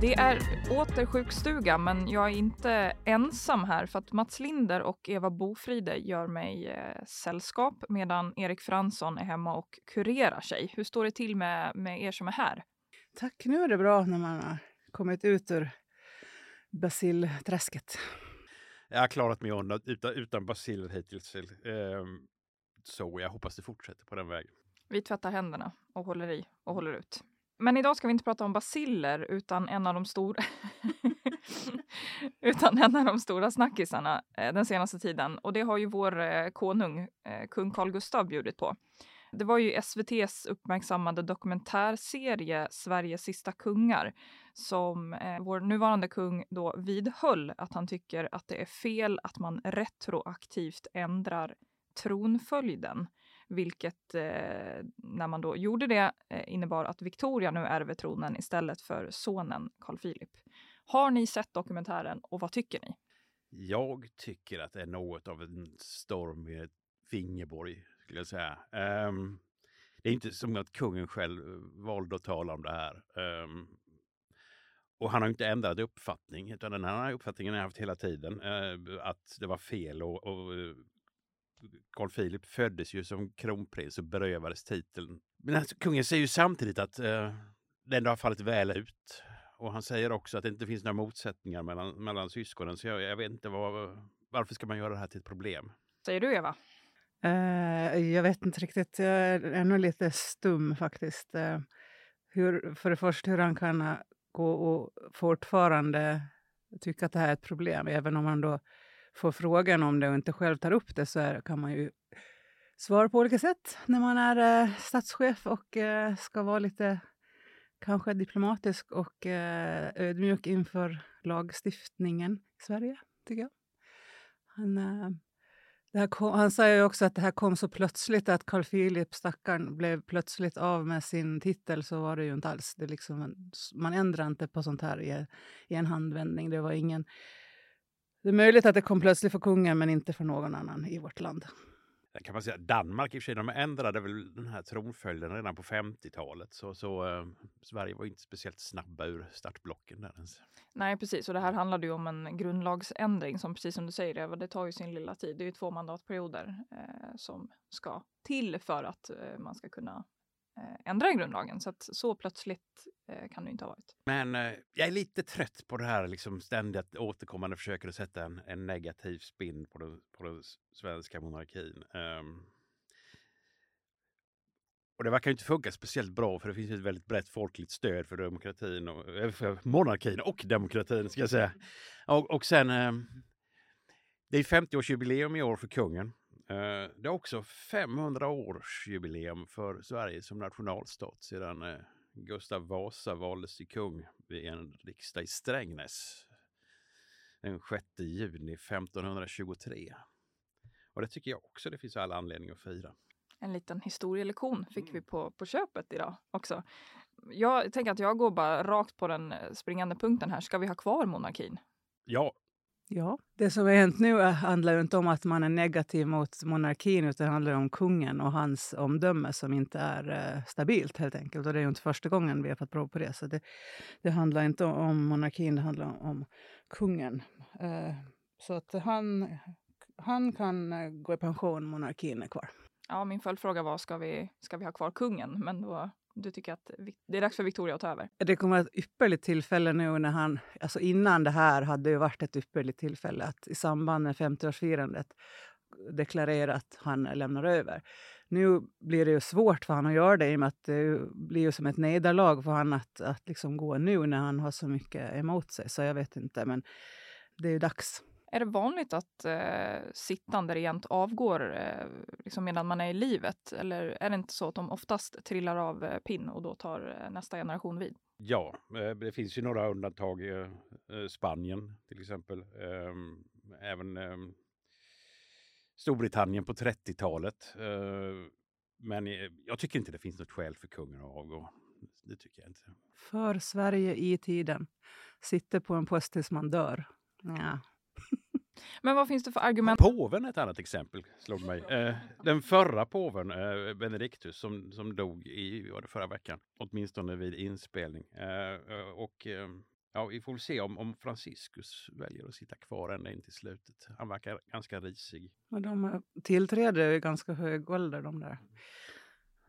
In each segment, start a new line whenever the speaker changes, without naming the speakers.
Det är åter sjukstuga, men jag är inte ensam här för att Mats Linder och Eva Bofride gör mig eh, sällskap medan Erik Fransson är hemma och kurerar sig. Hur står det till med, med er som är här?
Tack, nu är det bra när man har kommit ut ur basilträsket.
Jag har klarat mig undan utan, utan baciller hittills. Eh, så jag hoppas det fortsätter på den vägen.
Vi tvättar händerna och håller i och håller ut. Men idag ska vi inte prata om basiller utan en av de stora utan en av de stora snackisarna eh, den senaste tiden. Och det har ju vår eh, konung, eh, kung Carl Gustaf, bjudit på. Det var ju SVTs uppmärksammade dokumentärserie Sveriges sista kungar som eh, vår nuvarande kung då vidhöll att han tycker att det är fel att man retroaktivt ändrar tronföljden vilket eh, när man då gjorde det eh, innebar att Victoria nu ärver tronen istället för sonen Carl Philip. Har ni sett dokumentären och vad tycker ni?
Jag tycker att det är något av en storm i ett fingerborg, skulle jag säga. Um, det är inte som att kungen själv eh, valde att tala om det här. Um, och han har inte ändrat uppfattning, utan den här uppfattningen har jag haft hela tiden. Uh, att det var fel att Carl Philip föddes ju som kronprins och berövades titeln. Men alltså, kungen säger ju samtidigt att eh, det ändå har fallit väl ut. Och han säger också att det inte finns några motsättningar mellan, mellan syskonen. Så jag, jag vet inte vad, varför ska man göra det här till ett problem?
Säger du Eva?
Uh, jag vet inte riktigt. Jag är nog lite stum faktiskt. Uh, hur, för det första hur han kan gå och fortfarande tycka att det här är ett problem, även om han då får frågan om det och inte själv tar upp det så är, kan man ju svara på olika sätt när man är eh, statschef och eh, ska vara lite kanske diplomatisk och eh, ödmjuk inför lagstiftningen i Sverige, tycker jag. Han, eh, det här kom, han sa ju också att det här kom så plötsligt att Carl Philip, stackaren, blev plötsligt av med sin titel. Så var det ju inte alls. Det liksom, man ändrar inte på sånt här i, i en handvändning. Det var ingen det är möjligt att det kom plötsligt för kungen, men inte för någon annan i vårt land.
kan man säga. Danmark i och för sig, de ändrade väl den här tronföljden redan på 50-talet. Så, så eh, Sverige var inte speciellt snabba ur startblocken där ens.
Nej, precis. Och det här handlade ju om en grundlagsändring som precis som du säger Eva, det tar ju sin lilla tid. Det är ju två mandatperioder eh, som ska till för att eh, man ska kunna ändra i grundlagen. Så att så plötsligt eh, kan det inte ha varit.
Men eh, jag är lite trött på det här liksom ständigt återkommande försöker att sätta en, en negativ spin på, det, på den svenska monarkin. Um, och det verkar inte funka speciellt bra för det finns ett väldigt brett folkligt stöd för demokratin och för monarkin och demokratin ska jag säga. Och, och sen, um, det är 50-årsjubileum i år för kungen. Eh, det är också 500-årsjubileum för Sverige som nationalstat sedan eh, Gustav Vasa valdes till kung vid en riksdag i Strängnäs den 6 juni 1523. Och det tycker jag också det finns all anledning att fira.
En liten historielektion fick mm. vi på, på köpet idag också. Jag tänker att jag går bara rakt på den eh, springande punkten här. Ska vi ha kvar monarkin?
Ja,
det som har hänt nu handlar inte om att man är negativ mot monarkin utan det handlar om kungen och hans omdöme som inte är eh, stabilt helt enkelt. Och det är ju inte första gången vi har fått prov på det. Så det, det handlar inte om monarkin, det handlar om, kungen. Eh, så att han, han kan eh, gå i pension, monarkin är kvar.
Ja, min följdfråga var, ska vi, ska vi ha kvar kungen? Men då du tycker att det är dags för Victoria att ta över?
Det kommer att ett ypperligt tillfälle nu när han... Alltså innan det här hade det varit ett ypperligt tillfälle att i samband med 50-årsfirandet deklarera att han lämnar över. Nu blir det ju svårt för honom att göra det i och med att det blir ju som ett nederlag för honom att, att liksom gå nu när han har så mycket emot sig. Så jag vet inte, men det är ju dags.
Är det vanligt att eh, sittande regent avgår eh, liksom medan man är i livet? Eller är det inte så att de oftast trillar av eh, pinn och då tar eh, nästa generation vid?
Ja, eh, det finns ju några undantag. Eh, Spanien till exempel. Ehm, även eh, Storbritannien på 30-talet. Eh, men eh, jag tycker inte det finns något skäl för kungen att avgå. Det tycker jag inte.
För Sverige i tiden. Sitter på en post tills man dör. Ja.
Men vad finns det för argument?
Påven är ett annat exempel, slog mig. Eh, den förra påven, eh, Benediktus, som, som dog i var det förra veckan, åtminstone vid inspelning. Eh, eh och eh, ja, vi får se om, om Franciscus väljer att sitta kvar ända in till slutet. Han verkar ganska risig.
Men de tillträder i ganska hög ålder, de där.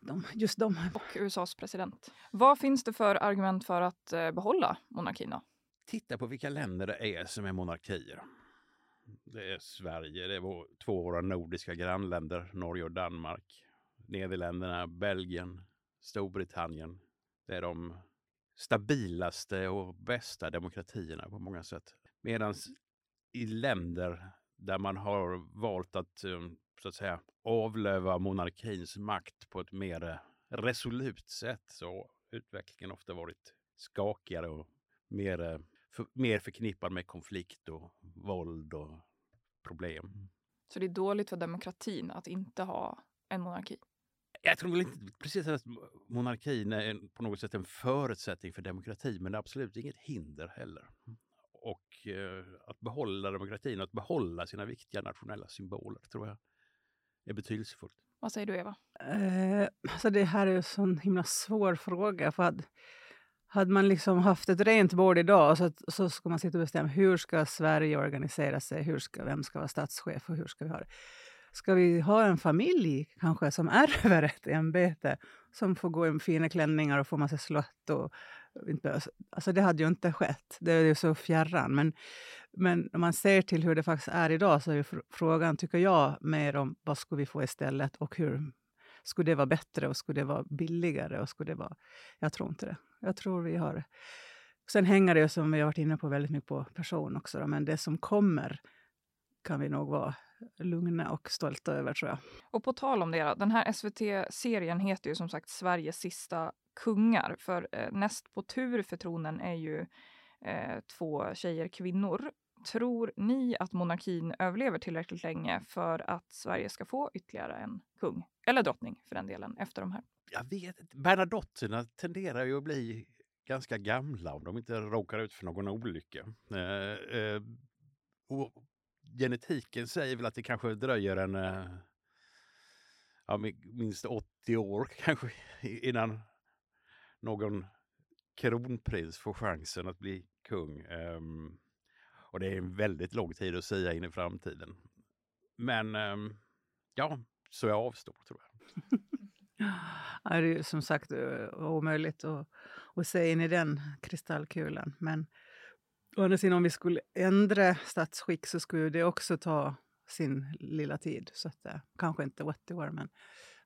De, just de.
Och USAs president. Vad finns det för argument för att eh, behålla monarkin?
Titta på vilka länder det är som är monarkier. Det är Sverige, det är vår, två av våra nordiska grannländer, Norge och Danmark. Nederländerna, Belgien, Storbritannien. Det är de stabilaste och bästa demokratierna på många sätt. Medan i länder där man har valt att eh, så att säga avlöva monarkins makt på ett mer resolut sätt så har utvecklingen ofta varit skakigare och mer, eh, för, mer förknippad med konflikt och våld och problem.
Så det är dåligt för demokratin att inte ha en monarki?
Jag tror väl inte precis att monarkin är på något sätt en förutsättning för demokrati, men det är absolut inget hinder heller. Och eh, att behålla demokratin, att behålla sina viktiga nationella symboler tror jag är betydelsefullt.
Vad säger du Eva?
Eh, alltså det här är en sån himla svår fråga. För att hade man liksom haft ett rent bord idag så, så ska man sitta och bestämma hur ska Sverige organisera sig, hur ska, vem ska vara statschef och hur ska vi ha det. Ska vi ha en familj kanske som ärver ett ämbete som får gå i fina klänningar och få massa slott? Och, alltså det hade ju inte skett. Det är ju så fjärran. Men, men om man ser till hur det faktiskt är idag så är frågan, tycker jag, mer om vad ska vi få istället och hur skulle det vara bättre och skulle det vara billigare? och skulle det vara... Jag tror inte det. Jag tror vi har... Sen hänger det, som vi har varit inne på, väldigt mycket på person också. Då, men det som kommer kan vi nog vara lugna och stolta över tror jag.
Och på tal om det, den här SVT-serien heter ju som sagt Sveriges sista kungar. För eh, näst på tur för tronen är ju eh, två tjejer kvinnor. Tror ni att monarkin överlever tillräckligt länge för att Sverige ska få ytterligare en kung? Eller drottning för den delen, efter de här?
Jag vet inte. Bernadotterna tenderar ju att bli ganska gamla om de inte råkar ut för någon olycka. Eh, eh, och genetiken säger väl att det kanske dröjer en eh, ja, minst 80 år kanske innan någon kronprins får chansen att bli kung. Ehm, och det är en väldigt lång tid att säga in i framtiden. Men ehm, ja, så jag avstår tror jag.
ja, det är som sagt eh, omöjligt att, att se in i den kristallkulan. Men Å andra sidan, om vi skulle ändra statsskick så skulle det också ta sin lilla tid. Så att, eh, kanske inte 80 år, men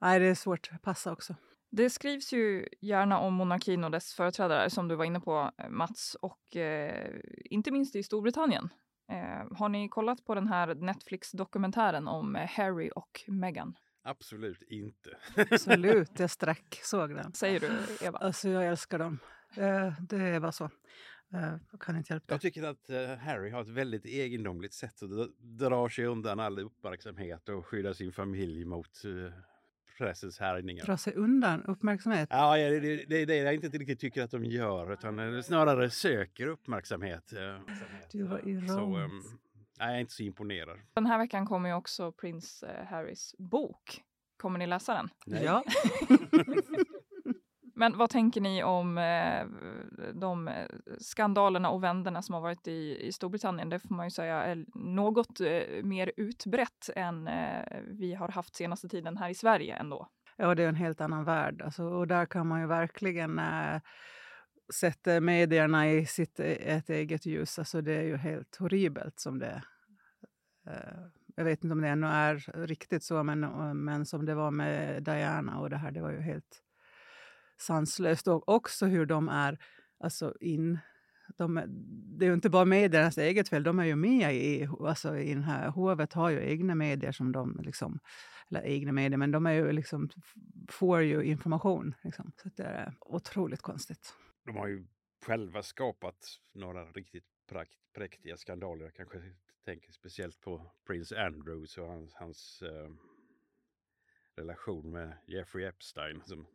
nej, det är svårt att passa också.
Det skrivs ju gärna om monarkin och dess företrädare, som du var inne på eh, Mats, och eh, inte minst i Storbritannien. Eh, har ni kollat på den här Netflix-dokumentären om Harry och Meghan?
Absolut inte.
Absolut, jag strack såg den.
Säger du, Eva?
Alltså, jag älskar dem. Eh, det är bara så. Jag eh, kan inte hjälpa
Jag tycker att uh, Harry har ett väldigt egendomligt sätt att dra sig undan all uppmärksamhet och skydda sin familj mot pressens härjningar.
Dra sig undan uppmärksamhet?
Ja, det, det, det är det jag inte riktigt tycker att de gör, utan snarare söker uppmärksamhet.
Du var i så, um,
nej, jag är inte så imponerad.
Den här veckan kommer ju också prins Harrys bok. Kommer ni läsa den?
Nej. Ja.
Men vad tänker ni om eh, de eh, skandalerna och vänderna som har varit i, i Storbritannien? Det får man ju säga är något eh, mer utbrett än eh, vi har haft senaste tiden här i Sverige ändå.
Ja, det är en helt annan värld. Alltså, och där kan man ju verkligen eh, sätta medierna i sitt ett eget ljus. Alltså, det är ju helt horribelt som det eh, Eh, jag vet inte om det ännu är riktigt så, men, eh, men som det var med Diana och det här, det var ju helt sanslöst. Och också hur de är alltså in... De, det är ju inte bara mediernas eget fel, de är ju med i, alltså i den här... Hovet har ju egna medier som de liksom... Eller egna medier, men de är ju liksom, får ju information. Liksom. Så det är otroligt konstigt.
De har ju själva skapat några riktigt prakt, präktiga skandaler. Jag kanske tänker speciellt på Prince Andrews och hans, hans eh, relation med Jeffrey Epstein. Som,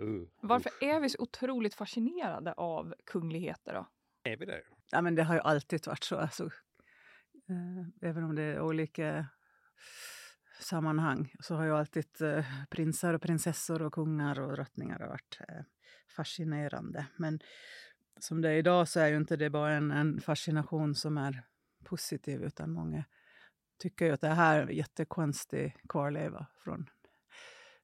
uh,
Varför är vi så otroligt fascinerade av kungligheter då?
Är vi det?
Ja, men det har ju alltid varit så. Alltså, eh, även om det är olika sammanhang så har ju alltid eh, prinsar och prinsessor och kungar och drottningar varit eh, fascinerande. Men som det är idag så är ju inte det bara en, en fascination som är positiv utan många tycker ju att det här är en jättekonstig kvarleva från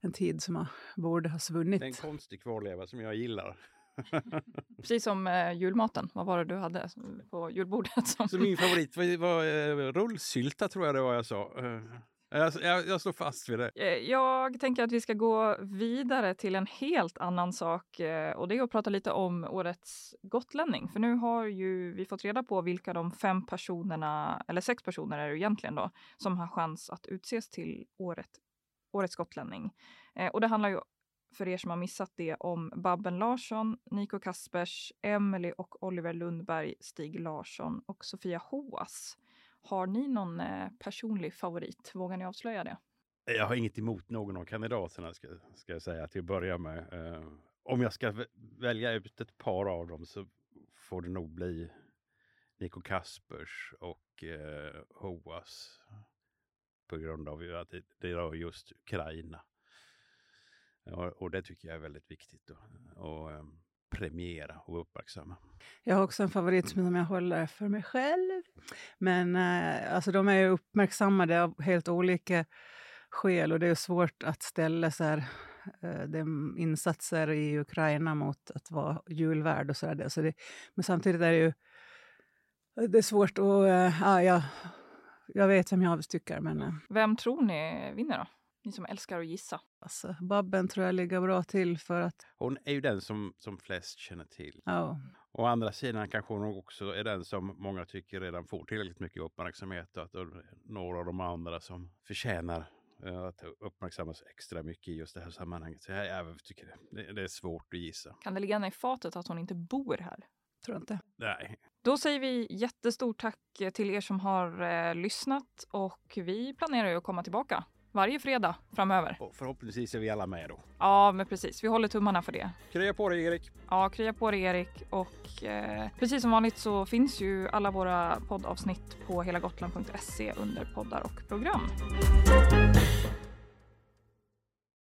en tid som borde ha svunnit.
Det är en konstig kvarleva som jag gillar.
Precis som eh, julmaten. Vad var det du hade på julbordet? Som...
Så min favorit var, var eh, rullsylta tror jag det var jag sa. Eh, jag, jag, jag står fast vid det.
Eh, jag tänker att vi ska gå vidare till en helt annan sak eh, och det är att prata lite om årets gotlänning. För nu har ju vi fått reda på vilka de fem personerna, eller sex personer är det egentligen då, som har chans att utses till året, årets gotlänning. Eh, och det handlar ju för er som har missat det om Babben Larsson, Nico Kaspers, Emily och Oliver Lundberg, Stig Larsson och Sofia Hoas. Har ni någon eh, personlig favorit? Vågar ni avslöja det?
Jag har inget emot någon av kandidaterna ska, ska jag säga till att börja med. Uh, om jag ska välja ut ett par av dem så får det nog bli Nico Kaspers och uh, Hoas. På grund av att det, det rör just Ukraina. Och, och det tycker jag är väldigt viktigt. Och, um, premiera och uppmärksamma.
Jag har också en favorit som jag håller för mig själv. Men eh, alltså, de är ju uppmärksammade av helt olika skäl och det är svårt att ställa så här, eh, insatser i Ukraina mot att vara julvärd och så där. Så det, men samtidigt är det ju det är svårt att... Eh, ja, jag, jag vet vem jag tycker, men... Eh.
Vem tror ni vinner då? Ni som älskar att gissa.
Alltså, Babben tror jag ligger bra till för att...
Hon är ju den som, som flest känner till.
Ja.
Å andra sidan kanske hon också är den som många tycker redan får tillräckligt mycket uppmärksamhet och att några av de andra som förtjänar eh, att uppmärksammas extra mycket i just det här sammanhanget. Så jag, jag tycker det, det är svårt att gissa.
Kan det ligga i fatet att hon inte bor här?
Tror inte.
Nej.
Då säger vi jättestort tack till er som har eh, lyssnat och vi planerar ju att komma tillbaka varje fredag framöver.
Och förhoppningsvis är vi alla med då.
Ja, men precis. Vi håller tummarna för det.
Krya på dig Erik.
Ja, krya på dig Erik. Och eh, precis som vanligt så finns ju alla våra poddavsnitt på helagotland.se under poddar och program.